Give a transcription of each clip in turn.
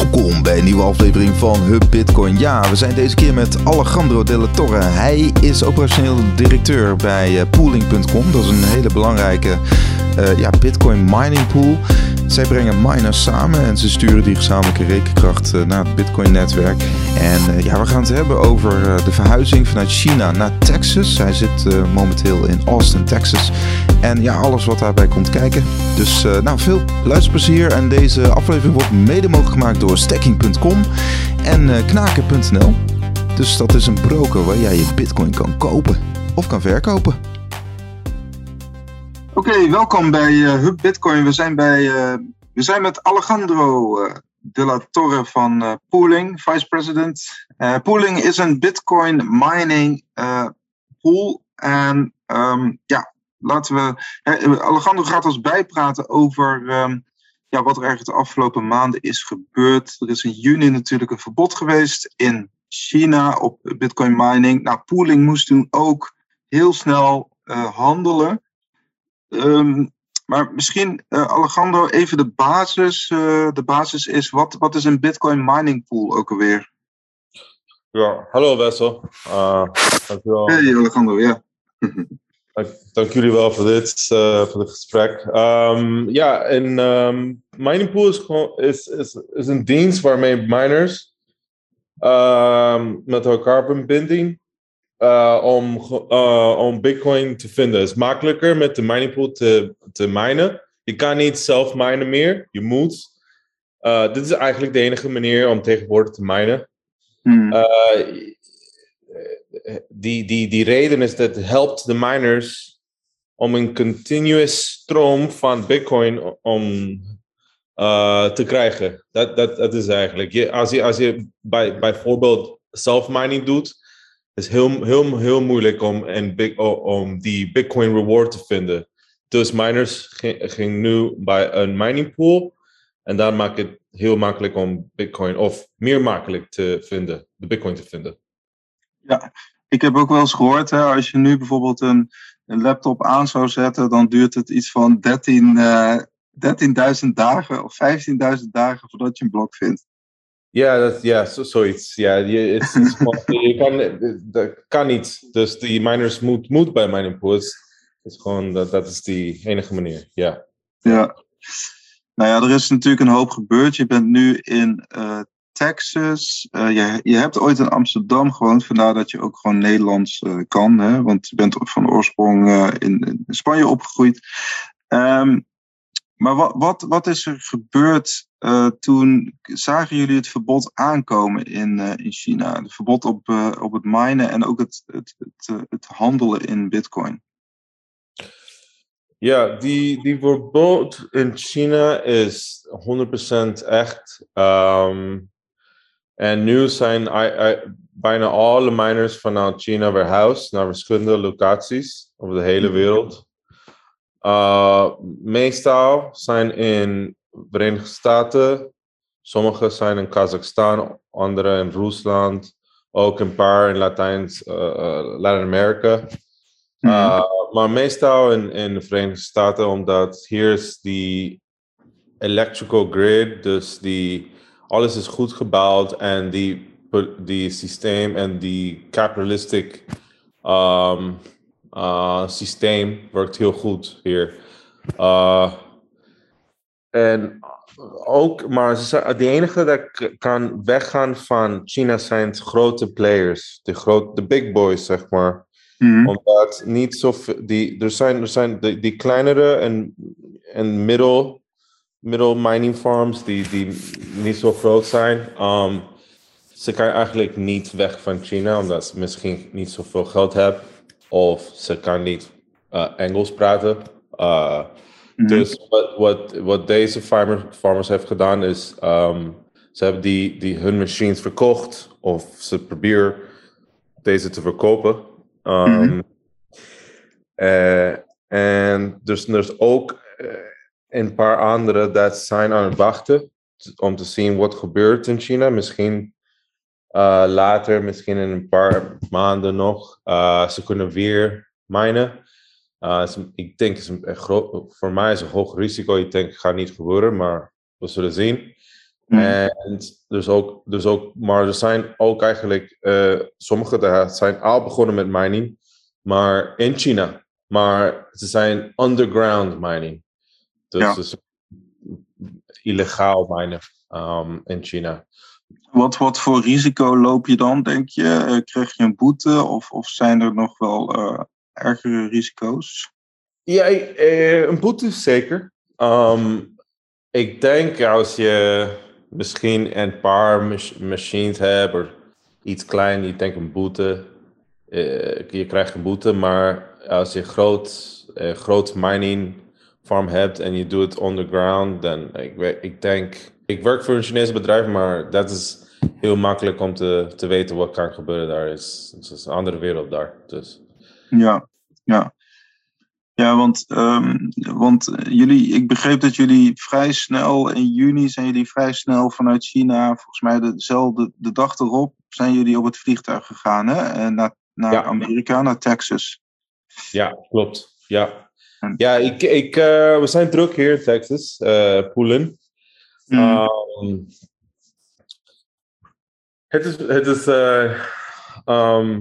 Welkom bij een nieuwe aflevering van Hub Bitcoin. Ja, we zijn deze keer met Alejandro de Torre. Hij is operationeel directeur bij eh, pooling.com. Dat is een hele belangrijke uh, ja, Bitcoin mining pool. Zij brengen miners samen en ze sturen die gezamenlijke rekenkracht uh, naar het Bitcoin-netwerk. En ja, we gaan het hebben over de verhuizing vanuit China naar Texas. Hij zit momenteel in Austin, Texas. En ja, alles wat daarbij komt kijken. Dus nou, veel luisterplezier. En deze aflevering wordt mede mogelijk gemaakt door stacking.com en knaken.nl. Dus dat is een broker waar jij je bitcoin kan kopen of kan verkopen. Oké, welkom bij uh, Hub Bitcoin. We zijn, bij, we zijn met Alejandro de la Torre van Pooling, vice president. Pooling is een bitcoin mining pool. En um, ja, laten we. Alejandro gaat ons bijpraten over um, ja, wat er eigenlijk de afgelopen maanden is gebeurd. Er is in juni natuurlijk een verbod geweest in China op bitcoin mining. Nou, Pooling moest toen ook heel snel handelen. Um, maar misschien, uh, Alejandro, even de basis. Uh, de basis is, wat, wat is een Bitcoin mining pool ook alweer? Ja, hallo Wessel. Uh, dankjewel. Hey Alejandro, ja. dank, dank, jullie wel voor dit, voor het gesprek. Um, ja, een um, mining pool is, gewoon, is, is, is een dienst waarmee miners met elkaar verbinding uh, om, uh, om Bitcoin te vinden. Het is makkelijker met de mining pool te, te minen. Je kan niet zelf minen meer. Je moet. Dit is eigenlijk de enige manier om tegenwoordig te minen. Hmm. Die, die, die reden is dat helpt de miners om een continuous stroom van Bitcoin om te krijgen. Dat, dat, dat is eigenlijk. Je, als je, als je bij, bijvoorbeeld self-mining doet, is heel, heel, heel moeilijk om, en big, om die Bitcoin reward te vinden. Dus miners gingen nu bij een mining pool. En daar maakt het heel makkelijk om Bitcoin, of meer makkelijk te vinden, de Bitcoin te vinden. Ja, ik heb ook wel eens gehoord, hè, als je nu bijvoorbeeld een, een laptop aan zou zetten, dan duurt het iets van 13, uh, 13.000 dagen of 15.000 dagen voordat je een blok vindt. Ja, dat, ja zo, zoiets. Ja, je, je kan, dat kan niet. Dus die miners moet, moet bij mining pools. is gewoon, dat, dat is die enige manier. Ja. ja. Nou ja, er is natuurlijk een hoop gebeurd. Je bent nu in uh, Texas. Uh, je, je hebt ooit in Amsterdam gewoond, vandaar dat je ook gewoon Nederlands uh, kan. Hè? Want je bent van oorsprong in, in, Spanje opgegroeid. Um, maar wat, wat, wat is er gebeurd toen zagen jullie het verbod aankomen in, in China? Het verbod op, op het minen en ook het, het, het, het handelen in bitcoin. Ja, die, die verbod in China is 100% echt. Um, en nu zijn I, I, bijna alle miners vanuit China verhuisd naar verschillende locaties over de hele mhm. wereld. Uh, meestal zijn in Verenigde Staten, sommige zijn in Kazachstan, andere in Rusland, ook een paar in Latijns, uh, Latin-Amerika. Uh, Maar meestal in, in de Verenigde Staten, omdat hier is die electrical grid, dus die, alles is goed gebouwd en die, die systeem en die capitalistic um, uh, systeem werkt heel goed hier. Uh, en ook, maar de enige dat kan weggaan van China zijn grote players, de, grote, de big boys, zeg maar. Mm. Omdat niet zo die, er zijn, er zijn die, die kleinere en, en middel, middle mining farms die, die niet zo groot zijn. Um, ze kan eigenlijk niet weg van China, omdat ze misschien niet zoveel geld hebben of ze kan niet uh, Engels praten. Uh, mm-hmm. Dus wat, wat, wat deze farmer, farmers heeft gedaan is, um, ze hebben die, die hun machines verkocht of ze proberen deze te verkopen. Um, uh, en dus er is ook een paar andere dat zijn aan het wachten om te zien wat gebeurt in China. Misschien uh, later, misschien in een paar maanden nog, uh, ze kunnen weer minen. Uh, ik denk, is een groot, voor mij is een hoog risico. Ik denk, het gaat niet gebeuren, maar we zullen zien. En dus ook, dus ook, maar er zijn ook eigenlijk, sommige zijn al begonnen met mining, maar in China. Maar ze zijn underground mining. Dus, Ja. illegaal minen um, in China. Wat, wat voor risico loop je dan, denk je? Eh, krijg je een boete of, of zijn er nog wel eh, ergere risico's? Ja, eh, een boete zeker. Um, ik denk als je misschien een paar mach- machines hebt of iets klein, je denkt een boete. je krijgt een boete, maar als je groot, eh, groot mining farm hebt en je doet het underground, dan ik, ik denk, ik werk voor een Chinese bedrijf, maar dat is heel makkelijk om te, te weten wat kan gebeuren daar. is. Het is een andere wereld daar. Dus. Ja, ja. Ja, want, ehm, want eh, jullie, ik begreep dat jullie vrij snel in juni zijn jullie vrij snel vanuit China, volgens mij dezelfde de dag erop, zijn jullie op het vliegtuig gegaan, hè? En naar, naar Ja. Amerika, naar Texas. Ja, klopt. Ja, ja ik, ik, eh, we zijn druk hier in Texas, eh Poelen. Mm, Ehm, het is, het is, eh, ehm,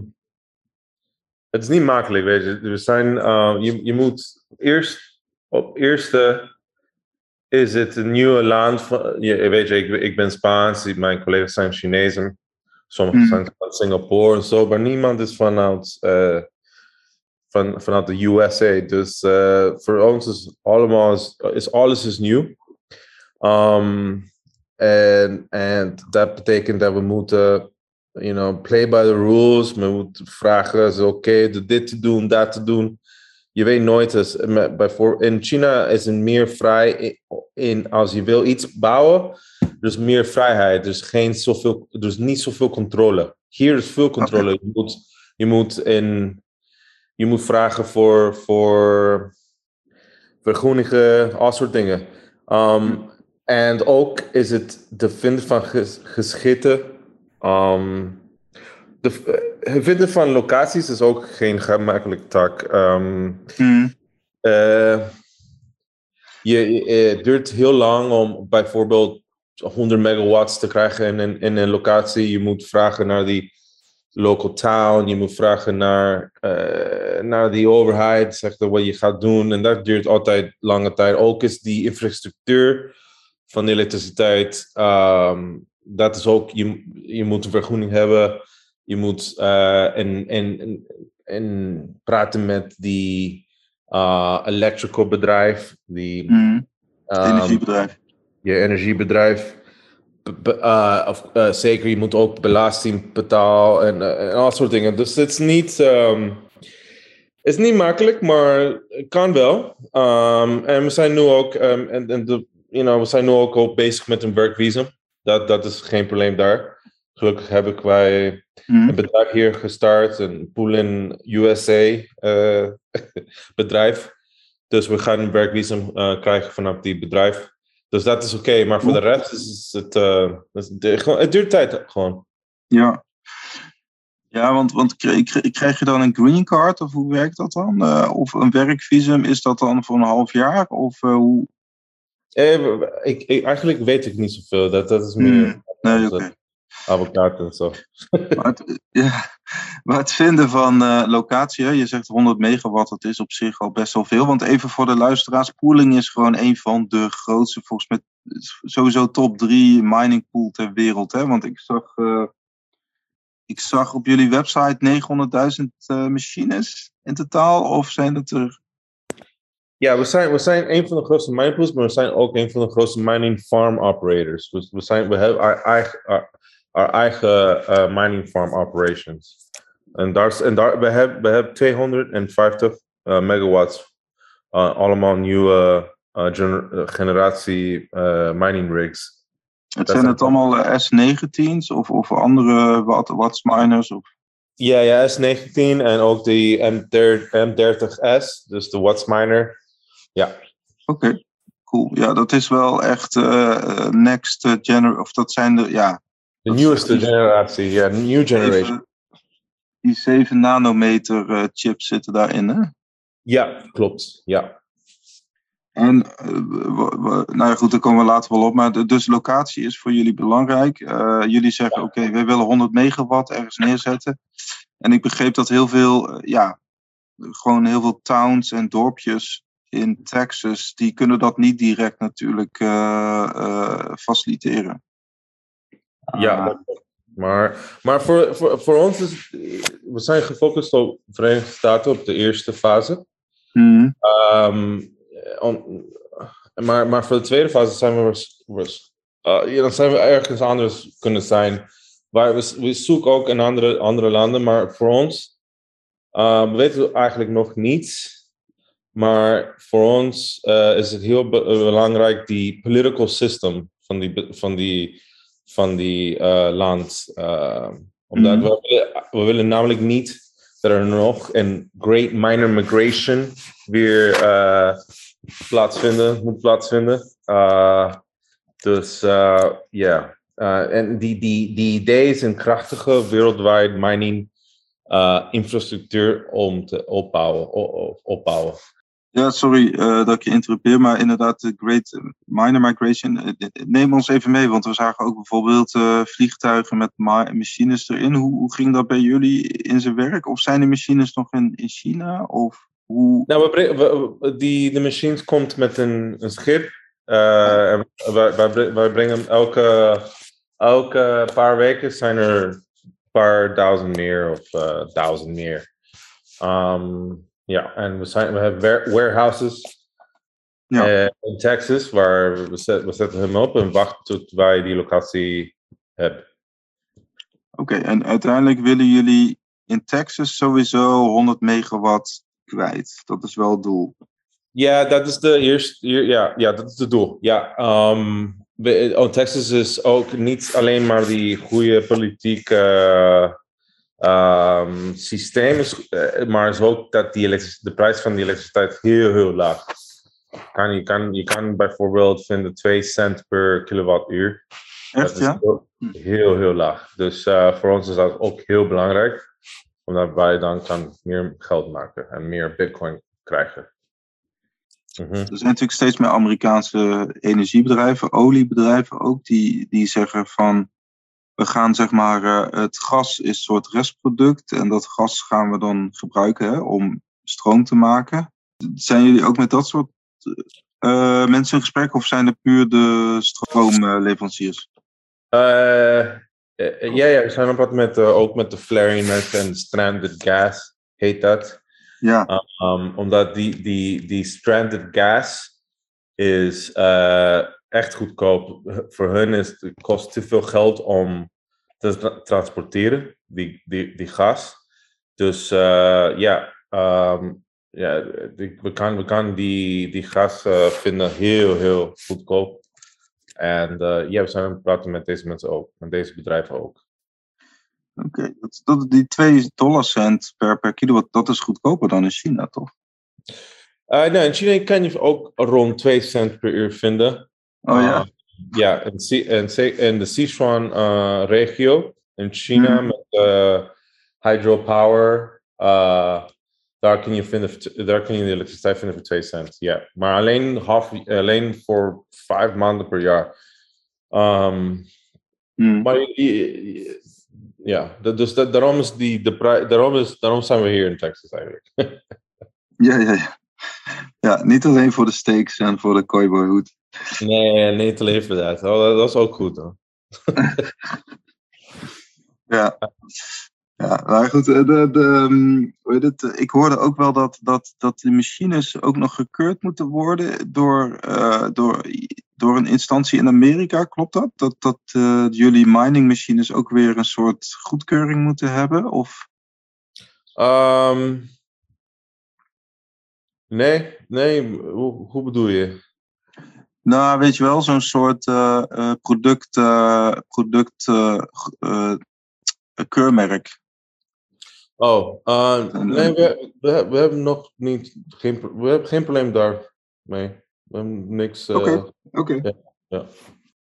het is niet makkelijk, weet je. We zijn, eh, je, je moet eerst, op eerste is het een nieuwe land. Van, je, weet je, ik, ik ben Spaans, mijn collega's zijn Chinezen. Sommigen Mm. zijn van Singapore en zo, maar niemand is vanuit, eh, van, vanuit de USA. Dus eh, voor ons is, allemaal, is, alles is nieuw. Um, en, en dat betekent dat we moeten, you know, play by the rules. We moeten vragen, is oké, okay, dit te doen, dat te doen. Je weet nooit, met- bijvoorbeeld in China is het meer vrij in, in als je wil iets bouwen, is meer vrijheid. Is, geen zoveel, is niet zoveel controle. Hier is veel controle. Je moet, je moet, in, je moet vragen voor, voor vergroeningen, al soort dingen. Um, en ook is het de vinden van ges, geschitte. Um, de, het vinden van locaties is ook geen gemakkelijke taak. Um, mm, uh, je, je, het duurt heel lang om bijvoorbeeld 100 megawatts te krijgen in een, in een locatie. Je moet vragen naar die local town. Je moet vragen naar, uh, naar die overheid. Zeggen wat je gaat doen. En dat duurt altijd lange tijd. Ook is die infrastructuur van de elektriciteit. Um, dat is ook, je, je moet een vergoeding hebben. Je moet uh, en, en, en praten met die uh, electrical bedrijf. Die, mm, um, energiebedrijf. Je energiebedrijf. Uh, of, uh, zeker, je moet ook belasting betalen en, uh, en al soort dingen. Dus het is niet, um, het is niet makkelijk, maar het kan wel. Um, en we zijn nu ook, um, en, en de, you know, we zijn nu ook al bezig met een werkvisum. Dat, dat is geen probleem daar. Gelukkig heb ik wij mm. een bedrijf hier gestart, een Poolin USA bedrijf. Dus we gaan een werkvisum krijgen vanaf die bedrijf. Dus dat is oké, okay. maar voor de rest is het, uh, is het, duurt tijd gewoon. Ja, ja want, want krijg je dan een green card of hoe werkt dat dan? Uh, of een werkvisum, is dat dan voor een half jaar? Of uh, hoe? Eh, ik, ik, eigenlijk weet ik niet zoveel. Dat, dat is meer hmm. nee, okay. Advocaat en zo. maar, het, ja, maar het vinden van uh, locatie, hè? je zegt 100 megawatt, dat is op zich al best wel veel. Want even voor de luisteraars, Pooling is gewoon een van de grootste, volgens mij sowieso top 3 mining pool ter wereld. Hè? Want ik zag, uh, ik zag op jullie website 900.000 uh, machines in totaal, of zijn het er ja, we zijn, we zijn een van de grootste mining pools, maar we zijn ook een van de grootste mining farm operators. We, we, zijn, we hebben our eigen, our, eigen uh, mining farm operations. En, daar, en daar, we, hebben, we hebben 250 uh, megawatts, uh, allemaal nieuwe gener, generatie mining rigs. Het zijn het allemaal S19's of, of andere watts miners? Of? Ja, ja, S19 en ook de M30S, dus de watts miner. Ja. Oké, okay, cool. Ja, dat is wel echt uh, next generation, of dat zijn de, ja. De nieuwste generatie, ja, new generation. Die 7 nanometer uh, chips zitten daarin, hè? Ja, klopt, ja. En nou ja, goed, daar komen we later wel op. Maar dus locatie is voor jullie belangrijk. jullie zeggen, oké, okay, we willen 100 megawatt ergens neerzetten. En ik begreep dat heel veel, ja, gewoon heel veel towns en dorpjes in Texas, die kunnen dat niet direct natuurlijk faciliteren. Ja, ah. maar, maar voor, voor, voor ons is we zijn gefocust op Verenigde Staten op de eerste fase. Mm. Um, on, maar, maar voor de tweede fase zijn we, was, uh, ja, dan zijn we ergens anders kunnen zijn. Waar we, we zoeken ook in andere, andere landen, maar voor ons uh, we weten eigenlijk nog niets. Maar voor ons uh, is het heel be belangrijk die political system van die, van die van die uh, land. Uh, omdat mm. we, willen, we willen namelijk niet dat er nog een great minor migration weer uh, plaatsvinden, moet plaatsvinden. dus ja, yeah. en die, die, die idee is een krachtige wereldwijd mining infrastructuur om te opbouwen. opbouwen. Ja, sorry uh, dat ik je interrupeer, maar inderdaad, de Great Minor Migration. Eh, neem ons even mee, want we zagen ook bijvoorbeeld uh, vliegtuigen met machines erin. Hoe, hoe, ging dat bij jullie in zijn werk? Of zijn de machines nog in, in China? Of hoe... Nou, we, we, die, de machines komt met een, een schip. Uh, en wij, wij, wij, brengen elke, elke paar weken zijn er een paar duizend meer of duizend meer. Um, ja, en we, zijn, we hebben warehouses ja. uh, in Texas, waar we, zet, we zetten hem op en wachten tot wij die locatie hebben. Oké, en uiteindelijk willen jullie in Texas sowieso 100 megawatt kwijt. Dat is wel het doel. Ja, dat is de eerste. Ja, ja dat is het doel. Ja, um, oh, Texas is ook niet alleen maar die goede politieke um, systeem is, uh, maar is ook dat die de prijs van die elektriciteit heel, heel laag is. Kan, je, kan, je kan bijvoorbeeld vinden 2 cent per kilowattuur. Echt, ja? Heel, heel, heel laag. Dus uh, voor ons is dat ook heel belangrijk, omdat wij dan kan meer geld maken en meer bitcoin krijgen. Mm -hmm. Er zijn natuurlijk steeds meer Amerikaanse energiebedrijven, oliebedrijven ook, die, die zeggen van we gaan zeg maar, uh, het gas is een soort restproduct en dat gas gaan we dan gebruiken hè, om stroom te maken. Zijn jullie ook met dat soort uh, mensen in gesprek of zijn het puur de stroomleveranciers? Uh, ja, ja, we zijn op met, ook met de flaring en stranded gas, heet dat. Ja. Um, omdat die, die, die stranded gas is echt goedkoop. Voor hun is het kost te veel geld om te transporteren, die, die, die gas. Dus uh, ja, um, ja we, kan, we kan die, die gas uh, vinden heel, heel goedkoop. En uh, ja, we zijn aan het praten met deze mensen ook, met deze bedrijven ook. Oké, okay. dat, dat, die 2 dollar cent per, per kilowatt, dat is goedkoper dan in China, toch? Nee, in China kan je ook rond 2 cent per uur vinden. Oh ja. Uh, ja, in, in, in de Sichuan-regio uh, in China mm. met uh, hydropower. Uh, daar kun je, vinden, daar kun je de elektriciteit vinden voor 2 cent. Ja, maar alleen, half, alleen voor vijf maanden per jaar. Um, mm. Maar ja, dus dat, daarom, is die, de daarom, is, daarom zijn we hier in Texas eigenlijk. ja, ja, ja. Ja, niet alleen voor de steaks en voor de cowboy hoed. Nee, niet alleen voor dat. Oh, dat is ook goed hoor. ja. Ja, maar goed, de, de, het, ik hoorde ook wel dat, dat, dat de machines ook nog gekeurd moeten worden door, uh, door, door een instantie in Amerika. Klopt dat? Dat, dat uh, jullie mining machines ook weer een soort goedkeuring moeten hebben? Of? Um, Nee, nee, hoe, hoe bedoel je? Nou, weet je wel, zo'n soort uh, uh, product, uh, product keurmerk. Oh, nee, we, we, we, hebben nog niet, geen, we hebben geen probleem daarmee. We hebben niks. Oké, oké. Ja, ja.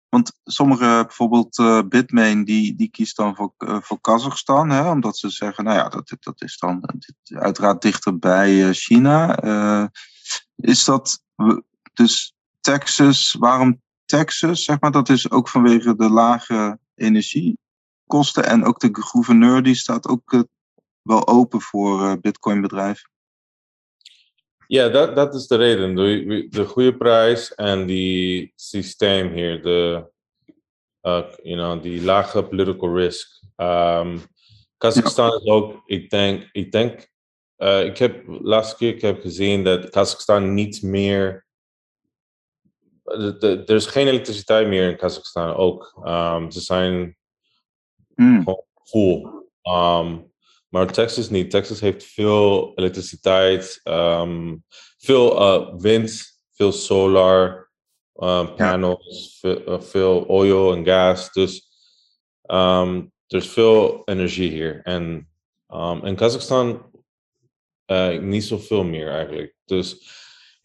Want sommige, bijvoorbeeld uh, Bitmain, die, die kiest dan voor, uh, voor Kazachstan, hè, omdat ze zeggen, nou ja, dat, dat is dan dit, uiteraard dichter bij uh, China. is dat, dus Texas, waarom Texas? Zeg maar, dat is ook vanwege de lage energiekosten. En ook de gouverneur die staat ook uh, wel open voor uh, Bitcoin bedrijven. Ja, dat, dat is de reden. De, de goede prijs en die systeem hier, de, uh, you know, die lage political risk. Um, Kazachstan ja. is ook, ik denk, ik denk, uh, ik heb laatste keer ik heb gezien dat Kazachstan niet meer, er is geen elektriciteit meer in Kazachstan ook. Um, ze zijn mm. gewoon full. Um, maar Texas niet. Texas heeft veel elektriciteit, um, veel uh, wind, veel solar uh, panels, ja. veel, uh, veel, oil en gas. Dus er is veel energie hier. En in Kazachstan uh, niet zoveel meer eigenlijk. Dus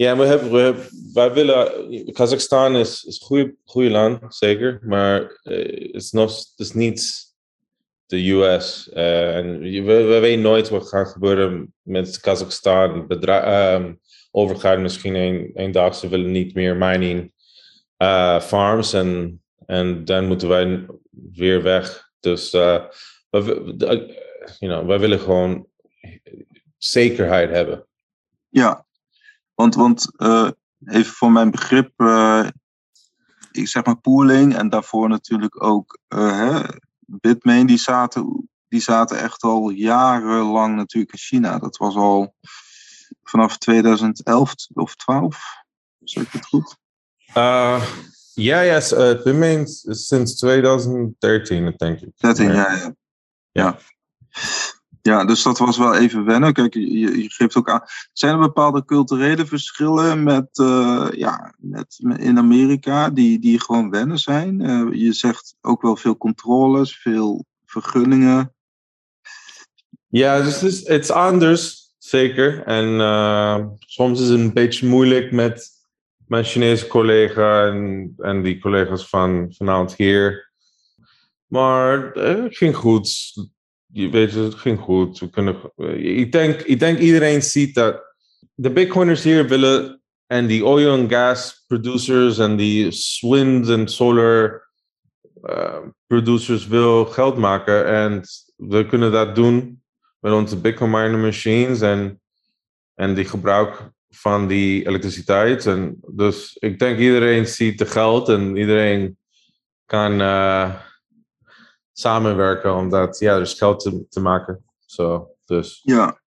ja, we hebben, we hebben, wij willen. Kazachstan is, is een goede land, zeker. Maar het is, is niet de US. Uh, en we, we, weten nooit wat gaat gebeuren met Kazachstan. Um, overgaan misschien een, een dag. Ze willen niet meer mining uh, farms. En, en dan moeten wij weer weg. Dus uh, we, you know, wij willen gewoon zekerheid hebben. Ja, want, want even voor mijn begrip. ik zeg maar pooling en daarvoor natuurlijk ook hè, Bitmain, die zaten, die zaten echt al jarenlang natuurlijk in China. Dat was al vanaf 2011 of 12. Zeg ik het goed? Ja, ja, uh, Bitmain sinds 2013, denk ik. 13, ja, ja. ja. Ja, dus dat was wel even wennen. Kijk, je, je geeft ook aan. Zijn er bepaalde culturele verschillen met, uh, ja, met, in Amerika die, die gewoon wennen zijn? Uh, je zegt ook wel veel controles, veel vergunningen. Ja, dus het is, is anders, zeker. En uh, soms is het een beetje moeilijk met mijn Chinese collega en, en die collega's van vanavond hier. Maar het ging goed je weet, het ging goed. We kunnen, ik, denk, ik denk iedereen ziet dat de Bitcoiners hier willen en die oil en gas producers en die wind en solar uh, producers wil geld maken. En we kunnen dat doen met onze Bitcoin miner machines en, en die gebruik van die elektriciteit. En dus ik denk iedereen ziet de geld en iedereen kan. Uh, samenwerken, omdat ja, er is geld te, te maken. Zo, dus. Ja.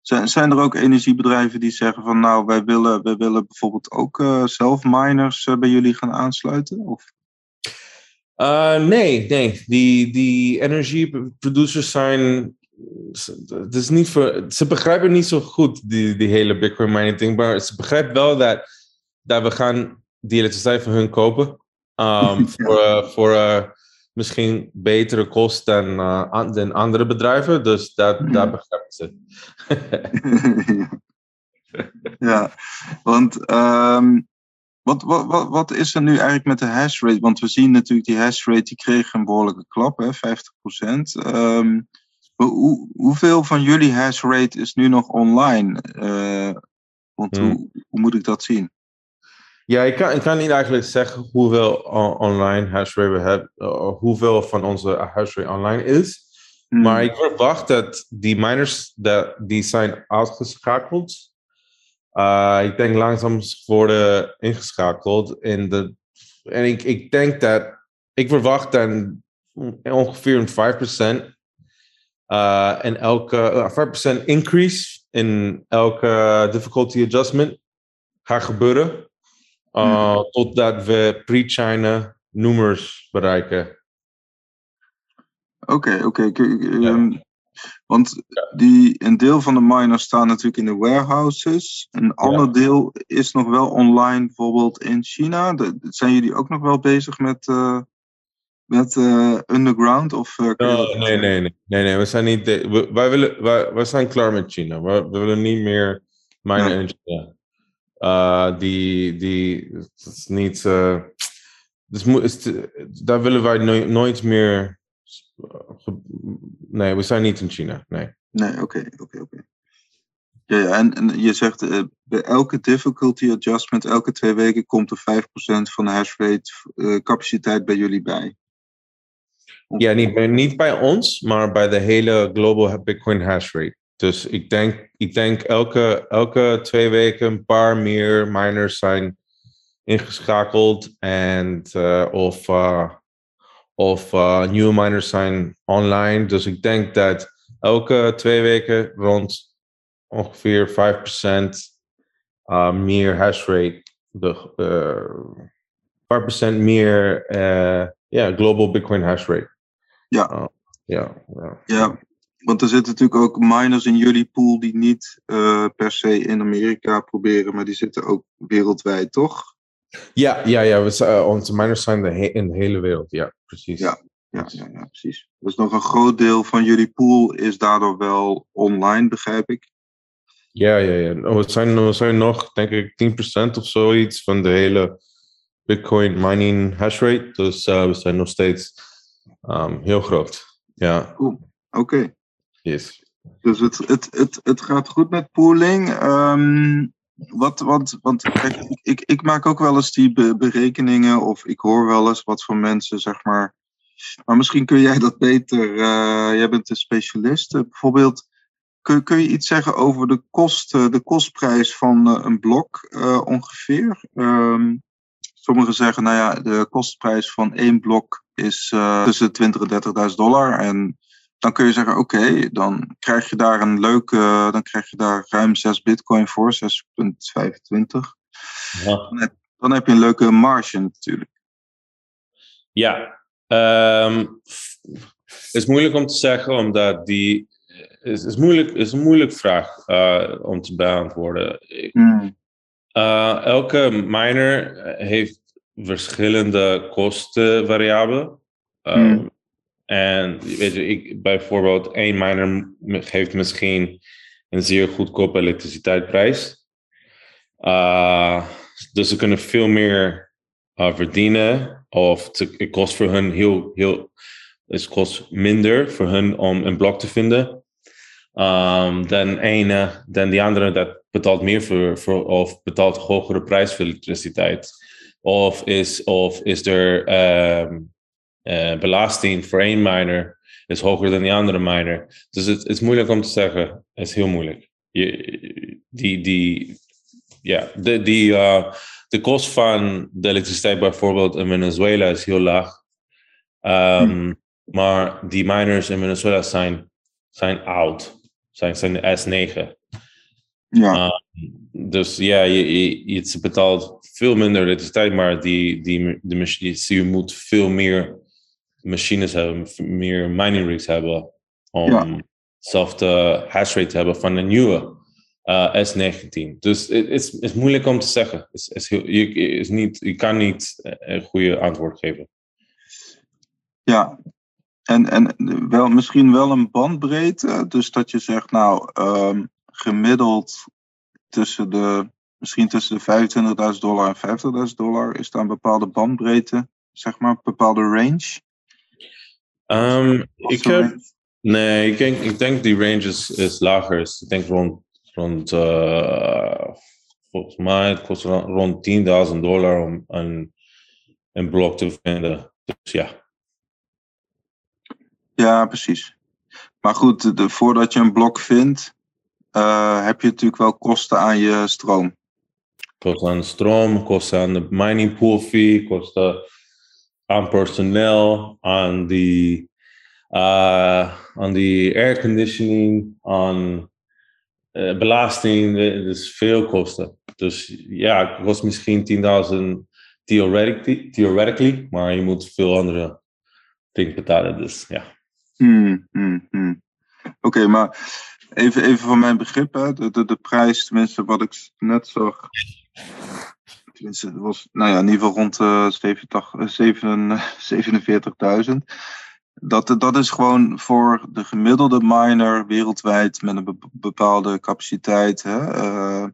Zijn, zijn er ook energiebedrijven die zeggen van nou, wij willen, wij willen bijvoorbeeld ook uh, zelf miners uh, bij jullie gaan aansluiten? Of? Uh, nee, nee. Die, die energieproducers zijn. Het is niet voor, ze begrijpen niet zo goed die, die hele Bitcoin mining ding, maar ze begrijpen wel dat, dat we gaan die elektriciteit van hun kopen. Um, voor, voor misschien betere kost dan, uh, dan andere bedrijven. Dus dat, mm. dat begrijpen ze. ja, want um, wat, wat, wat, wat is er nu eigenlijk met de hash rate? Want we zien natuurlijk die hash rate, die kreeg een behoorlijke klap, hè, 50%. Um, ehm, hoe, hoeveel van jullie hash rate is nu nog online? Uh, want mm. hoe, hoe moet ik dat zien? Ja, ik kan, ik kan niet eigenlijk zeggen hoeveel online hashrate we hebben, uh, hoeveel van onze hashrate online is. Hmm. Maar ik verwacht dat die miners dat, die zijn uitgeschakeld. Uh, ik denk langzaam worden ingeschakeld. In de, en ik, ik denk dat, ik verwacht dan ongeveer een 5% uh, in elke, uh, 5% increase in elke difficulty adjustment gaat gebeuren. Uh, hmm. Totdat we pre-China nummers bereiken. Oké, oké. Ehm, want die, een deel van de miners staan natuurlijk in de warehouses. Een ander deel is nog wel online, bijvoorbeeld in China. De, zijn jullie ook nog wel bezig met, uh, met uh, underground? Of, uh, nee, nee, nee, nee, nee. We zijn niet. We, wij, willen, wij, wij zijn klaar met China. We, we willen niet meer minen in China. Uh, die, die, is niet. Uh, dus is, daar willen wij no nooit meer. Nee, we zijn niet in China. Nee. Nee, oké, oké, oké. Ja, ja en, en je zegt uh, bij elke difficulty adjustment, elke twee weken komt er 5% van de hash rate capaciteit bij jullie bij. Ja, niet, niet bij ons, maar bij de hele global Bitcoin hash rate. Dus ik denk, ik denk elke, elke twee weken een paar meer miners zijn ingeschakeld. En, uh, of uh, of uh, nieuwe miners zijn online. Dus ik denk dat elke twee weken rond ongeveer 5% meer hash rate. De, 5% meer ja, global Bitcoin hash rate. Ja. ja, ja. ja. Want er zitten natuurlijk ook miners in jullie pool die niet uh, per se in Amerika proberen, maar die zitten ook wereldwijd, toch? Ja, ja, ja. We, uh, onze miners zijn de in de hele wereld, ja, precies. Ja, ja, ja, ja, precies. Dus nog een groot deel van jullie pool is daardoor wel online, begrijp ik? Ja, ja, ja. We zijn, we zijn nog, denk ik, 10% of zoiets van de hele Bitcoin mining hash rate. Dus uh, we zijn nog steeds um, heel groot. Ja. Cool. Oké. Okay. Yes. Dus het, het, het, het gaat goed met pooling. Um, wat, want kijk, ik, ik maak ook wel eens die berekeningen, of ik hoor wel eens wat van mensen, zeg maar. Maar misschien kun jij dat beter. Uh, jij bent een specialist. Uh, bijvoorbeeld, kun, kun je iets zeggen over de, kost, uh, de kostprijs van een blok ongeveer? Um, sommigen zeggen, nou ja, de kostprijs van één blok is tussen 20 en 30.000 dollar. En dan kun je zeggen, oké, dan krijg je daar een leuke, dan krijg je daar ruim 6 bitcoin voor, 6,25. Ja. Dan, heb, dan heb je een leuke marge natuurlijk. Ja, um, het is moeilijk om te zeggen, omdat die, is, is, moeilijk, is een moeilijke vraag uh, om te beantwoorden. Hmm. Uh, elke miner heeft verschillende kostenvariabelen. Um, hmm. En weet je, ik, bijvoorbeeld één miner geeft misschien een zeer goedkope elektriciteitsprijs. Uh, dus ze kunnen veel meer uh, verdienen. Of het kost voor hun heel, heel, het kost minder voor hun om een blok te vinden. Um, dan ene, dan die andere dat betaalt meer voor, voor of betaalt hogere prijs voor elektriciteit. Of is, of is er um, uh, belasting voor één miner is hoger dan die andere miner. Dus het, het, is moeilijk om te zeggen. Het is heel moeilijk. Je, die, die, ja, de, die, uh, de kost van de elektriciteit bijvoorbeeld in Venezuela is heel laag. Um, hm. Maar die miners in Venezuela zijn, zijn oud. Zijn, zijn de S9. Ja. Um, dus ja, je, je, je betaalt veel minder elektriciteit, maar die, die, die, je moet veel meer machines hebben, meer mining rigs hebben om ja. dezelfde hash rate te hebben van een nieuwe uh, S19. Dus het is, is moeilijk om te zeggen. Is, is heel, je, is niet, je kan niet een goede antwoord geven. Ja, en, en wel, misschien wel een bandbreedte. Dus dat je zegt, nou, um, gemiddeld tussen de, misschien tussen de 25.000 dollar en 50.000 dollar, is daar een bepaalde bandbreedte, zeg maar, een bepaalde range. Um, ik heb, nee, ik denk, ik denk die range is, is lager. Ik denk rond, rond uh, volgens mij het kost rond 10.000 dollar om een, een blok te vinden. Dus ja. Ja, precies. Maar goed, de, voordat je een blok vindt, uh, heb je natuurlijk wel kosten aan je stroom. Kosten aan de stroom, kosten aan de mining pool fee, kosten aan personeel, aan die, uh, aan die airconditioning, aan uh, belasting. Dus veel kosten. Dus ja, het kost misschien 10.000 theoretically, theoretically, maar je moet veel andere dingen betalen. Dus ja. Hmm. Oké, maar even, even van mijn begrip, hè, de, de, de prijs, tenminste wat ik net zag, Tenminste, het was nou ja, in ieder geval rond uh, 47.000. Dat, dat is gewoon voor de gemiddelde miner wereldwijd met een bepaalde capaciteit, hè, uh,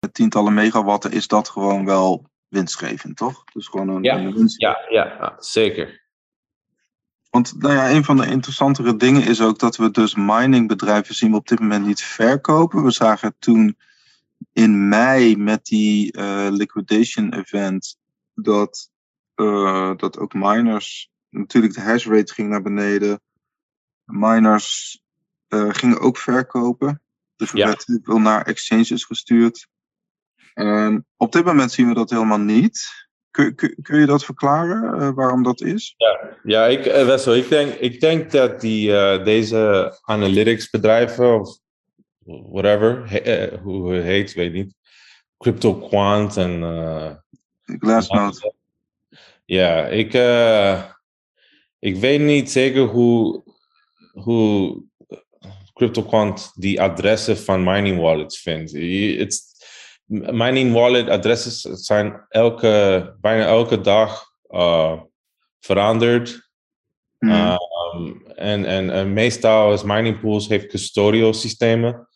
met tientallen megawatten, is dat gewoon wel winstgevend, toch? Dus gewoon een, ja, een winst. Ja, ja, zeker. Want nou ja, een van de interessantere dingen is ook dat we dus miningbedrijven zien we op dit moment niet verkopen. We zagen toen in mei met die uh, liquidation event dat, uh, dat ook miners, natuurlijk de hash rate ging naar beneden. Miners uh, gingen ook verkopen. Dus er ja. wel naar exchanges gestuurd. En op dit moment zien we dat helemaal niet. Kun, kun, kun je dat verklaren, waarom dat is? Ja, ja ik, Wessel, ik denk, ik denk dat die, deze analytics bedrijven, of whatever, he, hoe het heet, weet niet, Crypto Quant en... Glassnode. Ja, ik, ik weet niet zeker hoe, hoe CryptoQuant die adressen van mining wallets vindt. It's, mining wallet adressen zijn elke, bijna elke dag uh, veranderd. Hmm. Um, en, en, en, meestal is mining pools heeft custodial systemen.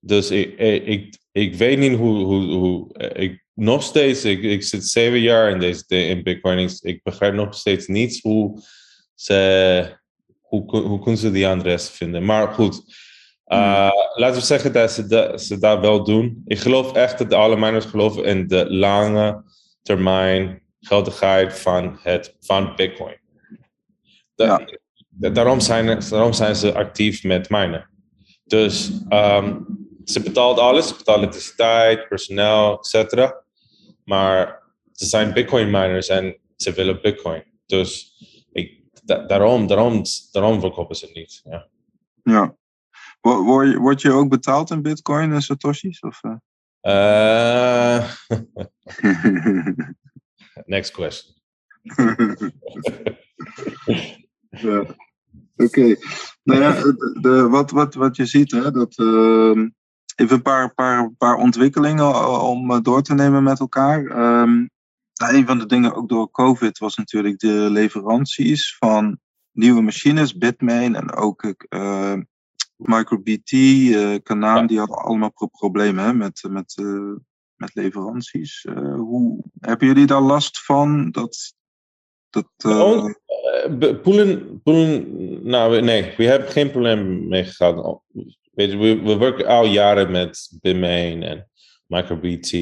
Dus ik, ik, ik weet niet hoe, hoe, hoe ik nog steeds, ik, ik zit zeven jaar in deze in Bitcoin. Ik begrijp nog steeds niet hoe ze, hoe, hoe kunnen ze die adres vinden. Maar goed, uh, laten we zeggen dat ze, dat ze dat wel doen. Ik geloof echt dat alle miners geloven in de lange termijn geldigheid van, het, van Bitcoin. Da ja. daarom, zijn, daarom zijn ze actief met minen. Dus um, ze betaalt alles, ze betaalt elektriciteit, personeel, etc. Maar ze zijn Bitcoin miners en ze willen Bitcoin. Dus ik, da daarom, daarom, daarom verkopen ze het niet. Ja. ja. Word, word je ook betaald in bitcoin en satoshis? Of, uh? Uh, next question. ja. Oké. Okay. Nou ja, de, de, wat, wat, wat je ziet, hè, dat, uh, even een paar, paar, paar ontwikkelingen om door te nemen met elkaar. Um, nou, een van de dingen ook door COVID was natuurlijk de leveranties van nieuwe machines, Bitmain en ook uh, MicroBT, uh, Kanaan, ja. die hadden allemaal pro problemen hè, met, met, uh, met leveranties. Uh, hoe, hebben jullie daar last van? Dat, dat, oh, poelen, poelen, nou nee, we hebben geen probleem mee gehad. Weet je, we, we werken al jaren met Bitmain en MicroBT.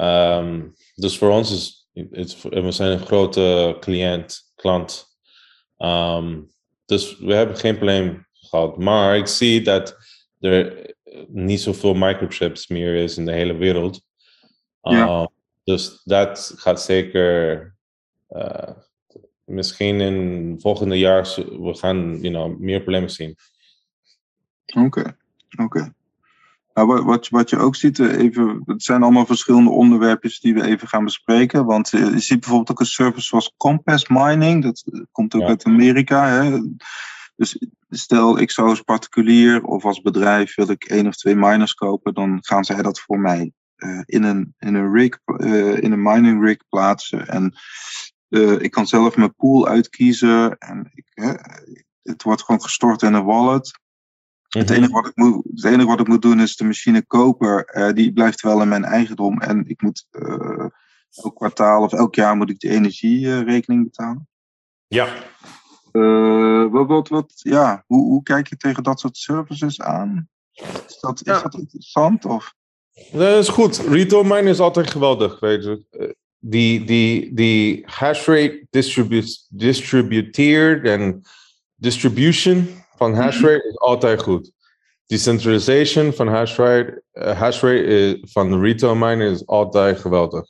Um, dus voor ons is het, we zijn een grote cliënt, klant. Um, dus we hebben geen probleem gehad. Maar ik zie dat er niet zoveel microchips meer is in de hele wereld. Ja. Uh, dus dat gaat zeker uh, misschien in volgende jaar we gaan you know, meer problemen zien. Oké, okay. oké. Okay. Nou, wat, wat je ook ziet, even, het zijn allemaal verschillende onderwerpjes die we even gaan bespreken. Want je ziet bijvoorbeeld ook een service zoals Compass Mining, dat komt ook ja. uit Amerika. Hè? Dus stel, ik zou als particulier of als bedrijf wil ik één of twee miners kopen, dan gaan zij dat voor mij uh, in, een, in, een rig, uh, in een mining rig plaatsen. En uh, ik kan zelf mijn pool uitkiezen. En ik, het wordt gewoon gestort in een wallet. Het, enige wat ik moet, het enige wat ik moet doen is de machine kopen. die blijft wel in mijn eigendom. En ik moet elk kwartaal of elk jaar moet ik de energierekening betalen. Ja. Uh, wat, wat, wat, ja, hoe, hoe kijk je tegen dat soort services aan? Is dat, is dat interessant? Of? Dat is goed. Retail mine is altijd geweldig, weet je. Eh, Die, die, die hash rate distribu distributeerd en distribution van hash rate is altijd goed. Decentralization van hash rate, uh, hash rate is, van de retail miner is altijd geweldig.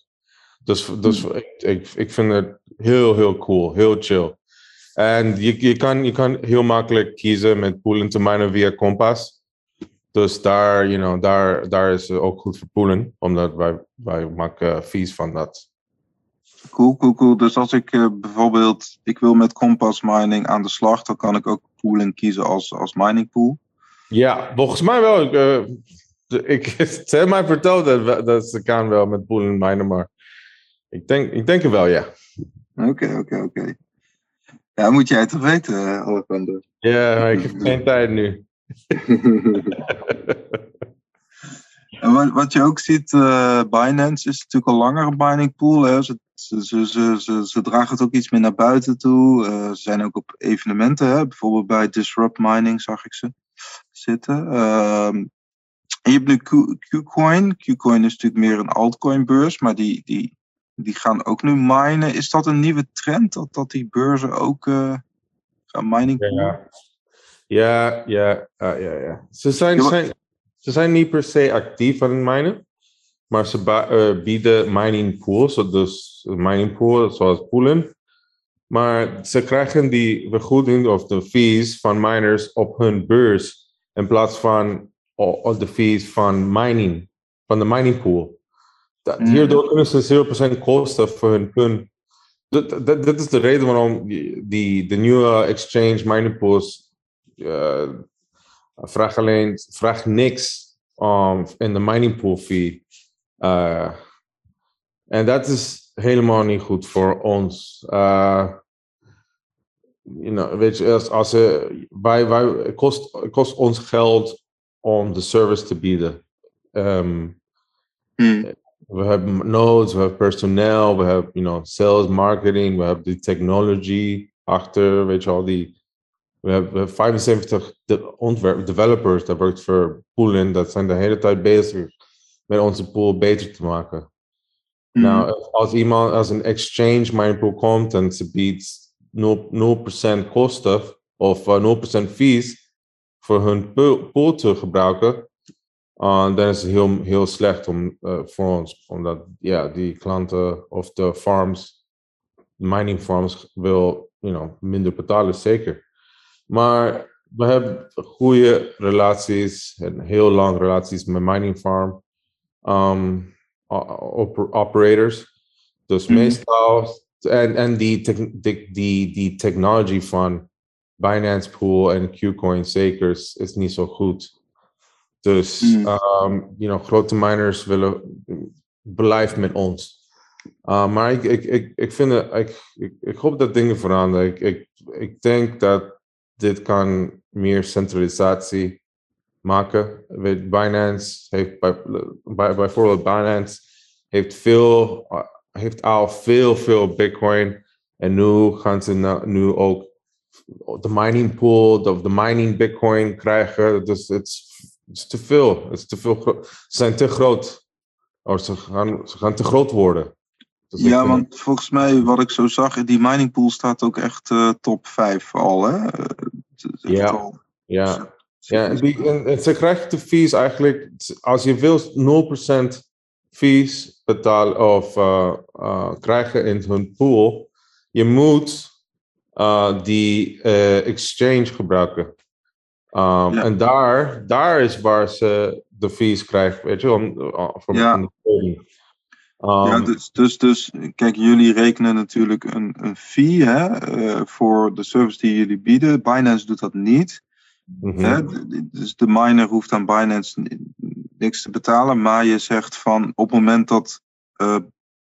Dus, dus ik, ik, ik vind het heel, heel cool, heel chill. En je, je, kan, je kan heel makkelijk kiezen met poolen te minen via Compass. Dus daar, you know, daar, daar is het ook goed voor poolen, omdat wij, wij maken fees van dat. Cool, cool, cool. Dus als ik uh, bijvoorbeeld, ik wil met Compass Mining aan de slag, dan kan ik ook pooling kiezen als, als mining pool. Ja, volgens mij wel. Ik, uh, ik, ze hebben mij verteld dat, dat ze kan wel met poolen minen, maar ik denk, ik denk het wel, ja. Oké, okay, oké, okay, oké. Okay. Ja, moet jij toch weten, Alexander? Ja, maar ik heb geen tijd nu. en wat, wat, je ook ziet, uh, Binance is natuurlijk al langer een mining pool. Hè. Ze Ze, ze, ze, dragen het ook iets meer naar buiten toe. Uh, ze zijn ook op evenementen, hè? bijvoorbeeld bij Disrupt Mining zag ik ze zitten. Uh, en je hebt nu Qcoin. Qcoin is natuurlijk meer een altcoin beurs, maar die, die, die gaan ook nu minen. Is dat een nieuwe trend, dat, dat die beurzen ook uh, gaan mining doen? Ja, ja, ja, ja, ja. Ze, zijn, zijn, ze zijn niet per se actief aan het minen. Maar ze uh, bieden mining pools, dus mining pool zoals poolen. Maar ze krijgen die vergoeding of de fees van miners op hun beurs in plaats van de fees van mining, van de mining pool. Dat, mm. Hierdoor kunnen ze 0% kosten voor hun punt. Dat, dat, dat, is de reden waarom die, de nieuwe exchange mining pools uh, vragen alleen vraag niks um, in de mining pool fee. Uh, en dat is helemaal niet goed voor ons. Uh, you know, weet je, als, als uh, wij, wij, het, kost, het kost ons geld om de service te bieden. Um, mm. We hebben nodes, we hebben personeel, we hebben you know, sales, marketing, we hebben die technology achter, weet je al, die we hebben 75 de ontwerp developers dat werkt voor Poolen. Dat zijn de hele tijd bezig met onze pool beter te maken. Mm. Nou, als iemand als een exchange mijn pool komt en ze biedt 0%, kosten of uh, eh, 0% fees voor hun pool te gebruiken, uh, dan is het heel, heel slecht om, uh, voor ons. Omdat ja, die klanten of de farms, mining farms, wil you know, minder betalen, zeker. Maar we hebben goede relaties en heel lang relaties met mining farm um, operators. Dus mm meestal, en, en die, die, die, die technology van Binance Pool en Qcoin zeker is niet zo goed. Dus, mm. um, you know, grote miners willen blijf met ons. Uh, maar ik, ik, ik, ik vind ik, ik, ik hoop dat dingen veranderen. Ik, ik, ik denk dat dit kan meer centralisatie maken. Weet, Binance heeft bij, bij, bijvoorbeeld Binance heeft veel, heeft al veel, veel Bitcoin. En nu gaan ze nu ook de mining pool of de mining Bitcoin krijgen. Dus het is te veel. Het is te veel. Ze zijn te groot. Of ze gaan, ze gaan te groot worden. Dus ja, want volgens mij, wat ik zo zag, die mining pool staat ook echt uh, top 5 al. Hè? Ja, ja. ja en, die, en, ze krijgen de fees eigenlijk, als je wil 0% fees betalen of uh, uh, krijgen in hun pool, je moet uh, die exchange gebruiken. Um, ja. En daar, daar is waar ze de fees krijgen, weet je, om, van, ja. de ja, ehm, dus, dus, dus kijk, jullie rekenen natuurlijk een, een fee hè, uh, voor de service die jullie bieden. Binance doet dat niet. Mm-hmm. hè? Dus de miner hoeft aan Binance niks te betalen. Maar je zegt van op het moment dat, uh,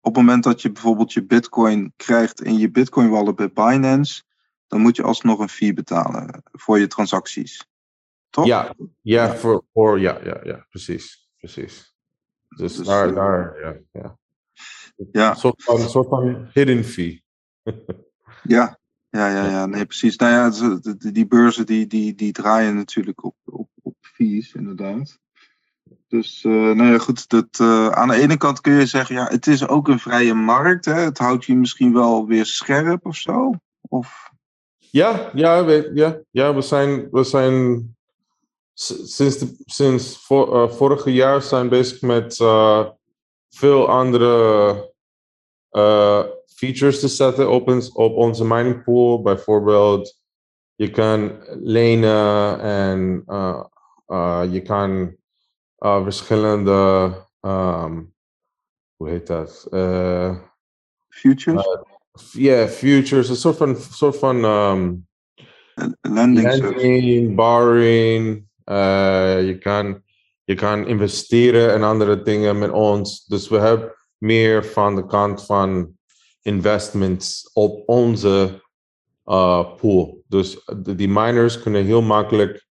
op het moment dat je bijvoorbeeld je bitcoin krijgt in je bitcoin wallet bij Binance, dan moet je alsnog een fee betalen voor je transacties. Toch? Ja, ja, Voor, voor, ja, ja, ja, precies. precies. Dus, dus daar, daar, ja. ja. ja. Een, soort van, een soort van hidden fee. ja, ja, ja, ja, nee, precies. Nou ja, die beurzen die, die, die draaien natuurlijk op, op, op fees, inderdaad. Dus, uh, nou ja, goed, dat, uh, aan de ene kant kun je zeggen, ja, het is ook een vrije markt. Hè? Het houdt je misschien wel weer scherp of zo. Of... Ja, ja, we, ja, ja, we zijn, we zijn sinds, de, sinds uh, vorige jaar zijn bezig met uh, veel andere uh, features te zetten op, ons, op onze mining pool. Bijvoorbeeld, je kan lenen en je kan verschillende, um, hoe heet dat? futures? Ja, yeah, futures, een soort van, soort van um, lending, lending borrowing. Uh, je, kan, je kan investeren in andere dingen met ons. Dus we hebben meer van de kant van investments op onze uh, pool. Dus die miners kunnen heel makkelijk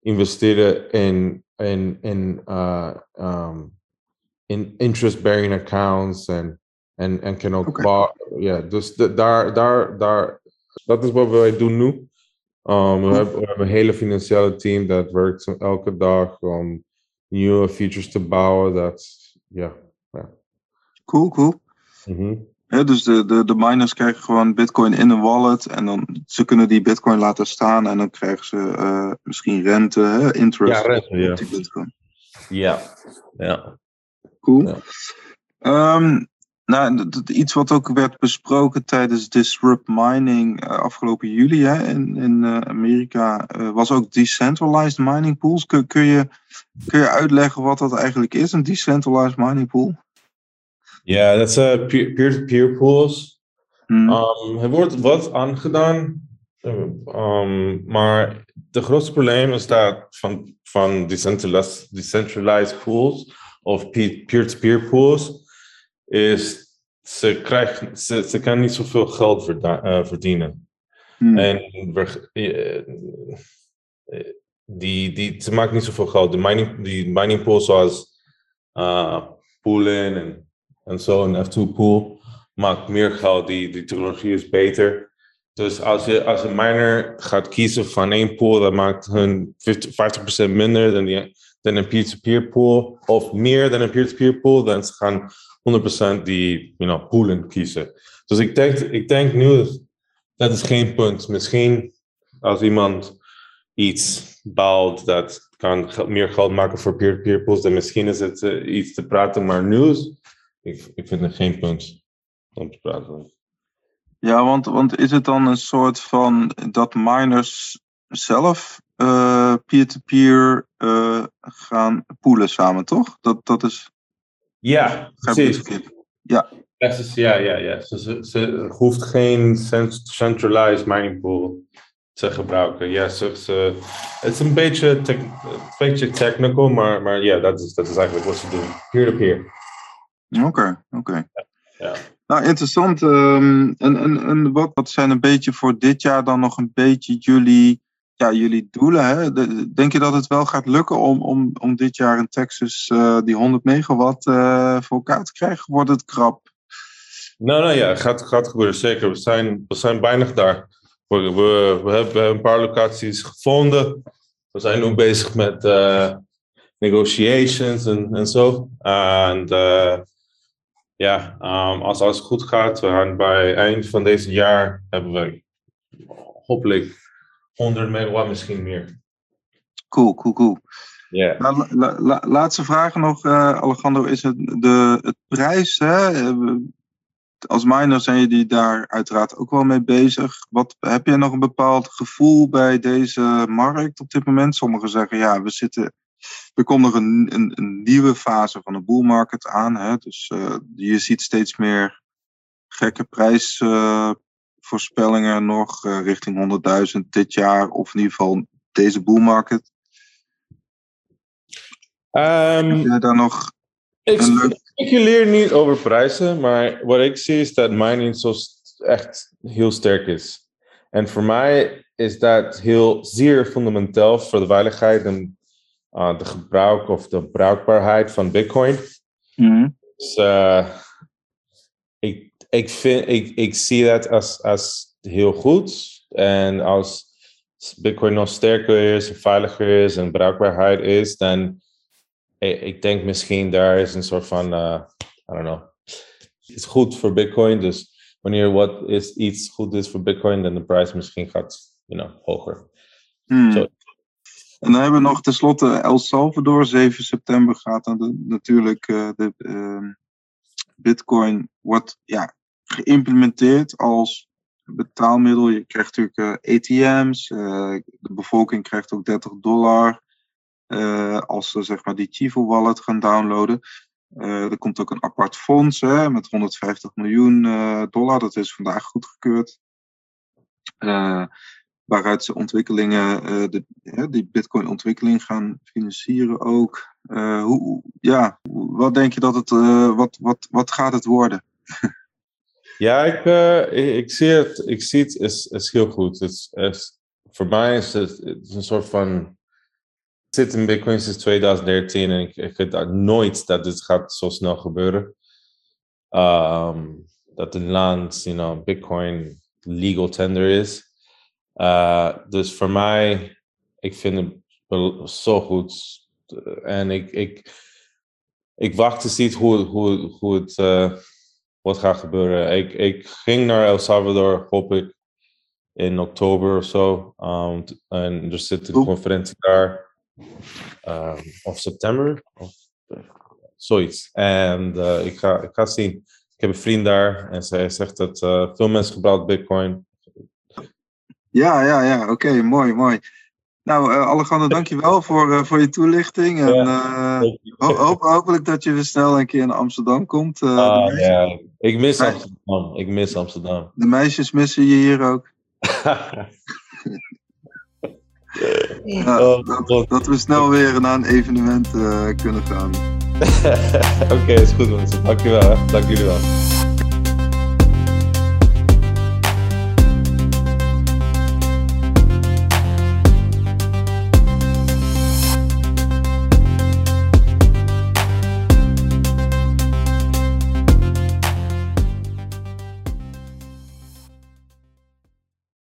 investeren in, in, in, uh, um, in interest-bearing accounts en, En, en kan ook. Ja, dus de- daar, daar, daar. Dat is wat wij doen nu. Um, we, hebben, we hebben een hele financiële team dat werkt elke dag om nieuwe features te bouwen. Dat, ja. Cool, cool. Mhm. Ja, dus de, de, de miners krijgen gewoon bitcoin in een wallet en dan ze kunnen die bitcoin laten staan en dan krijgen ze eh, misschien rente, hè, interest Ja, rente, ja. op die bitcoin. Ja. ja. Cool. Ja. Ehm, nou, iets wat ook werd besproken tijdens Disrupt Mining eh, afgelopen juli hè, in, in eh, Amerika, eh, was ook decentralized mining pools. Kun, kun, je, kun je uitleggen wat dat eigenlijk is, een decentralized mining pool? Ja, dat zijn peer- peer-to-peer pools. Hmm. Um, er wordt wat aangedaan, um, maar het grootste probleem is dat van, van decentralized, decentralized pools of pe- peer-to-peer pools, is ze, krijgen, ze, ze kan niet zoveel geld eh, verdienen. Hmm. En we- eh, eh, die, die, ze maken niet zoveel geld. De mining, die mining pools zoals uh, Poolin en, en zo, een F2 pool, maakt meer geld. Die, die technologie is beter. Dus als, je, als een miner gaat kiezen van één pool, dat maakt hun 50, 50% minder dan, die, dan een peer-to-peer pool. Of meer dan een peer-to-peer pool, dan ze gaan 100% die you know, poolen kiezen. Dus ik denk, ik denk nu, dat is geen punt. Misschien als iemand iets bouwt dat kan meer geld maken voor peer-to-peer pools, dan misschien is het eh, iets te praten. Maar nu, ik, ik vind het geen punt om te praten. Ja, want, want is het dan een soort van dat miners zelf eh, peer-to-peer eh, gaan poelen samen, toch? Dat, dat is. Ja, het precies. is, ja, ja, ja. Ze, ze, ze hoeft geen cent- centralized mining pool te gebruiken. Ja, ze, ze, het is een beetje, tech- een beetje technical, maar, maar ja, dat is, dat is eigenlijk wat ze doen. Peer-to-peer. Oké, oké. Ja. Nou, interessant. ehm, en en, en wat, wat zijn een beetje voor dit jaar dan nog een beetje jullie, ja, jullie doelen? Hè? De- denk je dat het wel gaat lukken om, om, om dit jaar in Texas eh, die 100 megawatt eh, voor elkaar te krijgen? Wordt het krap? Nou, nou ja, gaat, gaat gebeuren, zeker. We zijn, we zijn bijna daar. We, we, we hebben een paar locaties gevonden. We zijn nu bezig met eh, negotiations en, en zo. En ja, um, als alles goed gaat, we gaan bij eind van deze jaar hebben we hopelijk 100 megawatt, misschien meer. Cool, cool, cool. Ja. Nou, la- la- la- laatste vraag nog, eh, Alejandro, is het de het prijs? Hè? Eh, Als miner zijn jullie daar uiteraard ook wel mee bezig. Wat, heb je nog een bepaald gevoel bij deze markt op dit moment? Sommigen zeggen ja, we zitten. Er komt nog een, een, een nieuwe fase van de bull market aan. Hè? Dus eh, je ziet steeds meer gekke prijsvoorspellingen nog eh, richting 100.000 dit jaar, of in ieder geval deze bull market. Heb Ehm, jij daar nog Ik speculeer niet over prijzen, maar wat ik zie is dat mining zo echt heel sterk is. En voor mij is dat heel zeer fundamenteel voor de veiligheid en uh, de gebruik of de bruikbaarheid van Bitcoin. Dus uh, ik, vind, ik, ik zie dat als, als heel goed. En als Bitcoin nog sterker is, en veiliger is en bruikbaarheid is, dan ik, ik denk misschien daar is een soort van, uh, I don't know, het is goed voor Bitcoin. Dus wanneer wat is iets goed is voor Bitcoin, dan de prijs misschien gaat, you know, hoger. Hmm. En dan hebben we nog tenslotte El Salvador. 7 september gaat dan de- natuurlijk eh, de ehm, Bitcoin wordt ja, geïmplementeerd als betaalmiddel. Je krijgt natuurlijk eh, ATM's. eh, de bevolking krijgt ook 30 dollar eh, als ze zeg maar die Chivo wallet gaan downloaden. Er komt ook een apart fonds hè, met 150 miljoen dollar. Dat is vandaag goedgekeurd. Waaruit ze ontwikkelingen, de, die Bitcoin-ontwikkeling gaan financieren ook. Hoe, ja, wat denk je dat het, wat, wat, wat gaat het worden? Ja, ik, uh, ik, ik, zie het, ik zie het, is, is heel goed. Het is, voor mij is het, het is een soort van. Ik zit in Bitcoin sinds 2013 en ik, ik weet nooit dat dit gaat zo snel gebeuren. um, dat een land, you know, Bitcoin legal tender is. Uh, dus voor mij, ik vind het zo goed. En ik, ik, ik wacht te zien hoe, hoe, hoe het uh, wat gaat gebeuren. Ik, ik ging naar El Salvador, hoop ik, in oktober of zo. Um, en er zit een conferentie daar. Um, of september. Of, zoiets. En uh, ik, ga, ik ga zien. Ik heb een vriend daar en zij zegt dat uh, veel mensen gebruiken Bitcoin. Ja, ja, ja. Oké, mooi, mooi. Nou, uh, Alejandro, dankjewel voor, uh, voor je toelichting. En ho hoop, hopelijk dat je weer snel een keer naar Amsterdam komt. ah, ja, ik mis Amsterdam. Ik mis Amsterdam. De meisjes missen je hier ook. ja, oh, dat, dat, we snel weer naar een evenement kunnen gaan. Oké, okay, is goed mensen. Dankjewel. Dank jullie wel.